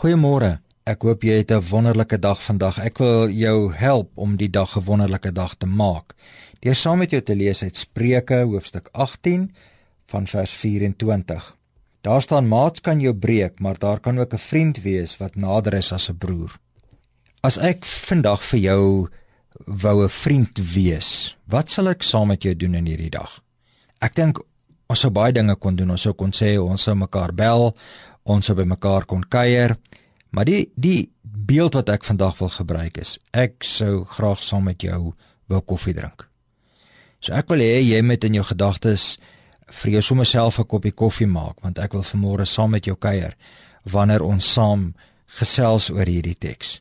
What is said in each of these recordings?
Goeiemôre. Ek hoop jy het 'n wonderlike dag vandag. Ek wil jou help om die dag 'n wonderlike dag te maak. Deur saam met jou te lees uit Spreuke hoofstuk 18 van vers 24. Daar staan maats kan jou breek, maar daar kan ook 'n vriend wees wat nader is as 'n broer. As ek vandag vir jou wou 'n vriend wees, wat sal ek saam met jou doen in hierdie dag? Ek dink ons sou baie dinge kon doen. Ons sou kon sê ons sou mekaar bel, ons sou by mekaar kon kuier. Maar die die beeld wat ek vandag wil gebruik is ek sou graag saam met jou wou koffie drink. So ek wil hê jy moet in jou gedagtes vir jou sommer self 'n koppie koffie maak want ek wil vanmôre saam met jou kuier wanneer ons saam gesels oor hierdie teks.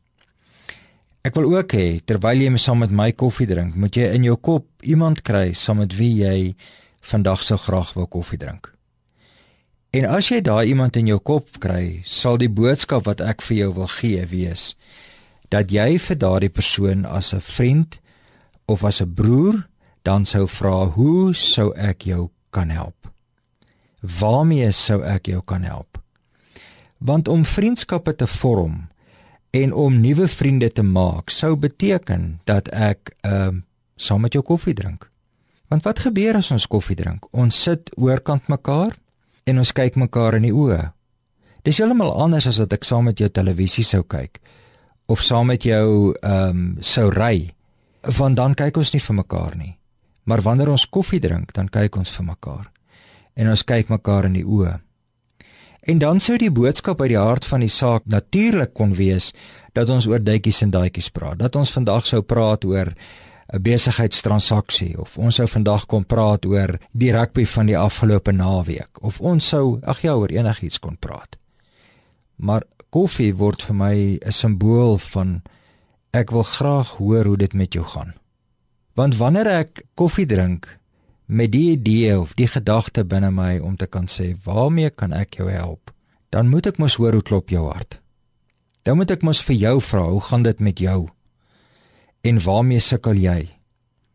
Ek wil ook hê terwyl jy saam met my koffie drink, moet jy in jou kop iemand kry saam met wie jy vandag sou graag wou koffie drink. En as jy daai iemand in jou kop kry, sal die boodskap wat ek vir jou wil gee wees dat jy vir daardie persoon as 'n vriend of as 'n broer dan sou vra, "Hoe sou ek jou kan help?" Waarmee sou ek jou kan help? Want om vriendskappe te vorm en om nuwe vriende te maak, sou beteken dat ek ehm uh, saam met jou koffie drink. Want wat gebeur as ons koffie drink? Ons sit oorkant mekaar en ons kyk mekaar in die oë. Dis heeltemal anders as wat ek saam met jou televisie sou kyk of saam met jou ehm um, sou ry. Want dan kyk ons nie vir mekaar nie. Maar wanneer ons koffie drink, dan kyk ons vir mekaar. En ons kyk mekaar in die oë. En dan sou die boodskap uit die hart van die saak natuurlik kon wees dat ons oor duitjies en daadjies praat. Dat ons vandag sou praat oor 'n besigheidstransaksie of ons sou vandag kom praat oor die rugby van die afgelope naweek of ons sou ag ja oor enigiets kon praat. Maar koffie word vir my 'n simbool van ek wil graag hoor hoe dit met jou gaan. Want wanneer ek koffie drink met die idee of die gedagte binne my om te kan sê waarmee kan ek jou help, dan moet ek mos hoor hoe klop jou hart. Dan moet ek mos vir jou vra, hoe gaan dit met jou? En waarmee sukkel jy?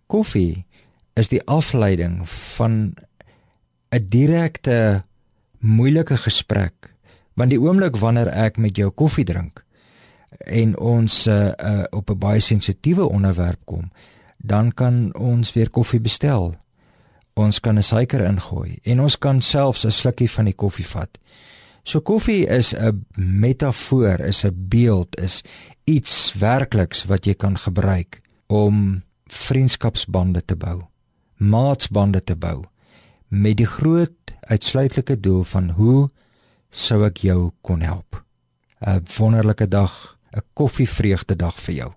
Koffie is die afleiding van 'n direkte moeilike gesprek. Want die oomblik wanneer ek met jou koffie drink en ons uh, uh, op 'n baie sensitiewe onderwerp kom, dan kan ons weer koffie bestel. Ons kan 'n suiker ingooi en ons kan selfs 'n slukkie van die koffie vat. So koffie is 'n metafoor, is 'n beeld, is iets werkliks wat jy kan gebruik om vriendskapsbande te bou, maatsbande te bou met die groot uitsluitlike doel van hoe sou ek jou kon help. 'n Wonderlike dag, 'n koffievreugde dag vir jou.